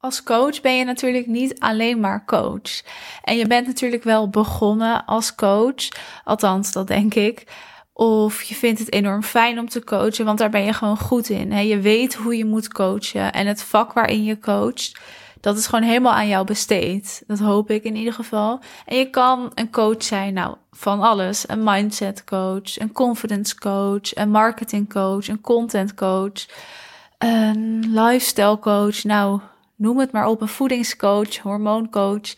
Als coach ben je natuurlijk niet alleen maar coach. En je bent natuurlijk wel begonnen als coach, althans dat denk ik. Of je vindt het enorm fijn om te coachen, want daar ben je gewoon goed in. Je weet hoe je moet coachen en het vak waarin je coacht, dat is gewoon helemaal aan jou besteed. Dat hoop ik in ieder geval. En je kan een coach zijn, nou, van alles. Een mindset coach, een confidence coach, een marketing coach, een content coach, een lifestyle coach. Nou, noem het maar op, een voedingscoach, hormooncoach.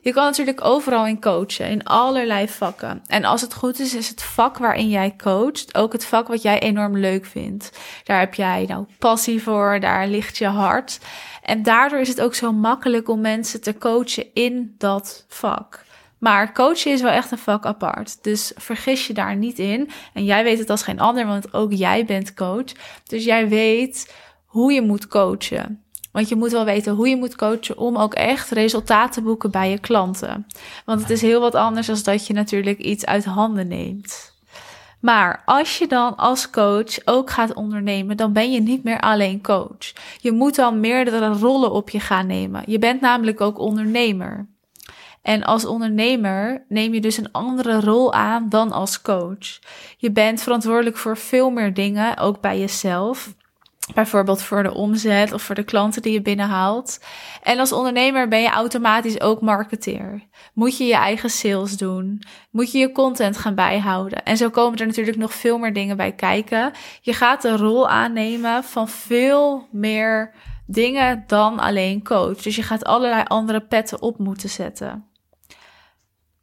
Je kan natuurlijk overal in coachen, in allerlei vakken. En als het goed is, is het vak waarin jij coacht ook het vak wat jij enorm leuk vindt. Daar heb jij nou passie voor, daar ligt je hart. En daardoor is het ook zo makkelijk om mensen te coachen in dat vak. Maar coachen is wel echt een vak apart. Dus vergis je daar niet in. En jij weet het als geen ander, want ook jij bent coach. Dus jij weet hoe je moet coachen. Want je moet wel weten hoe je moet coachen om ook echt resultaten te boeken bij je klanten. Want het is heel wat anders dan dat je natuurlijk iets uit handen neemt. Maar als je dan als coach ook gaat ondernemen, dan ben je niet meer alleen coach. Je moet dan meerdere rollen op je gaan nemen. Je bent namelijk ook ondernemer. En als ondernemer neem je dus een andere rol aan dan als coach. Je bent verantwoordelijk voor veel meer dingen, ook bij jezelf. Bijvoorbeeld voor de omzet of voor de klanten die je binnenhaalt. En als ondernemer ben je automatisch ook marketeer. Moet je je eigen sales doen? Moet je je content gaan bijhouden? En zo komen er natuurlijk nog veel meer dingen bij kijken. Je gaat de rol aannemen van veel meer dingen dan alleen coach. Dus je gaat allerlei andere petten op moeten zetten.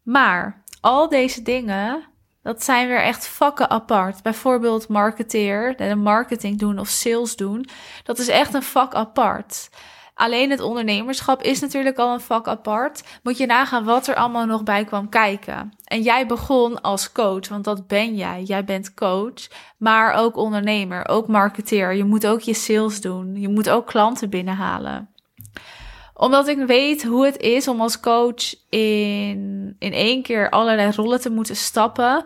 Maar al deze dingen dat zijn weer echt vakken apart. Bijvoorbeeld marketeer, de marketing doen of sales doen. Dat is echt een vak apart. Alleen het ondernemerschap is natuurlijk al een vak apart. Moet je nagaan wat er allemaal nog bij kwam kijken. En jij begon als coach, want dat ben jij. Jij bent coach, maar ook ondernemer, ook marketeer. Je moet ook je sales doen. Je moet ook klanten binnenhalen omdat ik weet hoe het is om als coach in, in één keer allerlei rollen te moeten stappen.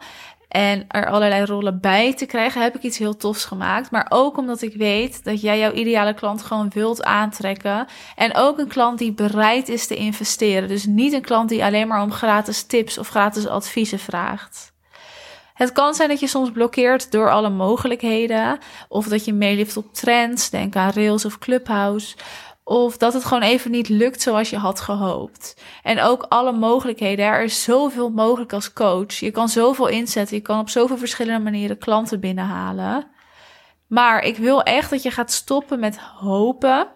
En er allerlei rollen bij te krijgen, heb ik iets heel tofs gemaakt. Maar ook omdat ik weet dat jij jouw ideale klant gewoon wilt aantrekken. En ook een klant die bereid is te investeren. Dus niet een klant die alleen maar om gratis tips of gratis adviezen vraagt. Het kan zijn dat je soms blokkeert door alle mogelijkheden. Of dat je meelift op trends. Denk aan Rails of Clubhouse. Of dat het gewoon even niet lukt zoals je had gehoopt. En ook alle mogelijkheden. Er is zoveel mogelijk als coach. Je kan zoveel inzetten. Je kan op zoveel verschillende manieren klanten binnenhalen. Maar ik wil echt dat je gaat stoppen met hopen.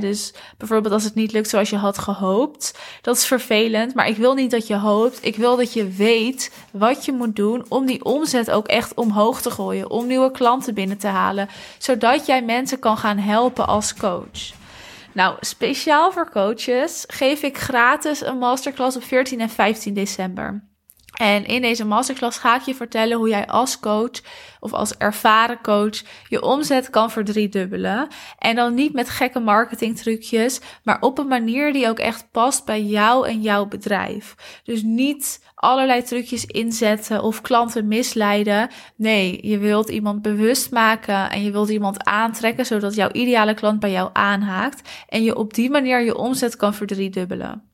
Dus bijvoorbeeld als het niet lukt zoals je had gehoopt. Dat is vervelend. Maar ik wil niet dat je hoopt. Ik wil dat je weet wat je moet doen om die omzet ook echt omhoog te gooien. Om nieuwe klanten binnen te halen. Zodat jij mensen kan gaan helpen als coach. Nou, speciaal voor coaches geef ik gratis een masterclass op 14 en 15 december. En in deze masterclass ga ik je vertellen hoe jij als coach of als ervaren coach je omzet kan verdriedubbelen. En dan niet met gekke marketingtrucjes, maar op een manier die ook echt past bij jou en jouw bedrijf. Dus niet allerlei trucjes inzetten of klanten misleiden. Nee, je wilt iemand bewust maken en je wilt iemand aantrekken zodat jouw ideale klant bij jou aanhaakt en je op die manier je omzet kan verdriedubbelen.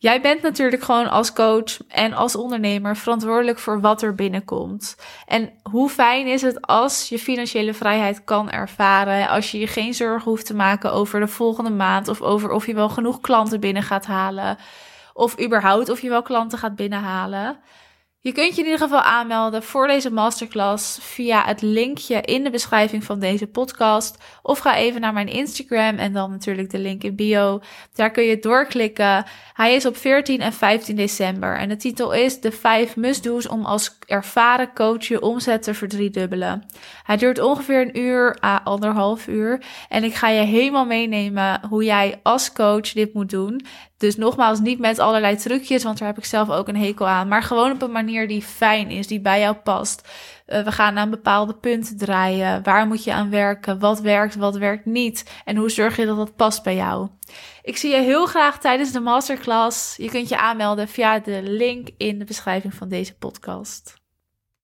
Jij bent natuurlijk gewoon als coach en als ondernemer verantwoordelijk voor wat er binnenkomt. En hoe fijn is het als je financiële vrijheid kan ervaren, als je je geen zorgen hoeft te maken over de volgende maand of over of je wel genoeg klanten binnen gaat halen of überhaupt of je wel klanten gaat binnenhalen. Je kunt je in ieder geval aanmelden voor deze masterclass via het linkje in de beschrijving van deze podcast. Of ga even naar mijn Instagram en dan natuurlijk de link in bio. Daar kun je doorklikken. Hij is op 14 en 15 december en de titel is de 5 must-do's om als ervaren coach je omzet te verdriedubbelen. Hij duurt ongeveer een uur à anderhalf uur en ik ga je helemaal meenemen hoe jij als coach dit moet doen. Dus nogmaals, niet met allerlei trucjes, want daar heb ik zelf ook een hekel aan. Maar gewoon op een manier die fijn is, die bij jou past. Uh, we gaan aan bepaalde punten draaien. Waar moet je aan werken? Wat werkt, wat werkt niet? En hoe zorg je dat dat past bij jou? Ik zie je heel graag tijdens de masterclass. Je kunt je aanmelden via de link in de beschrijving van deze podcast.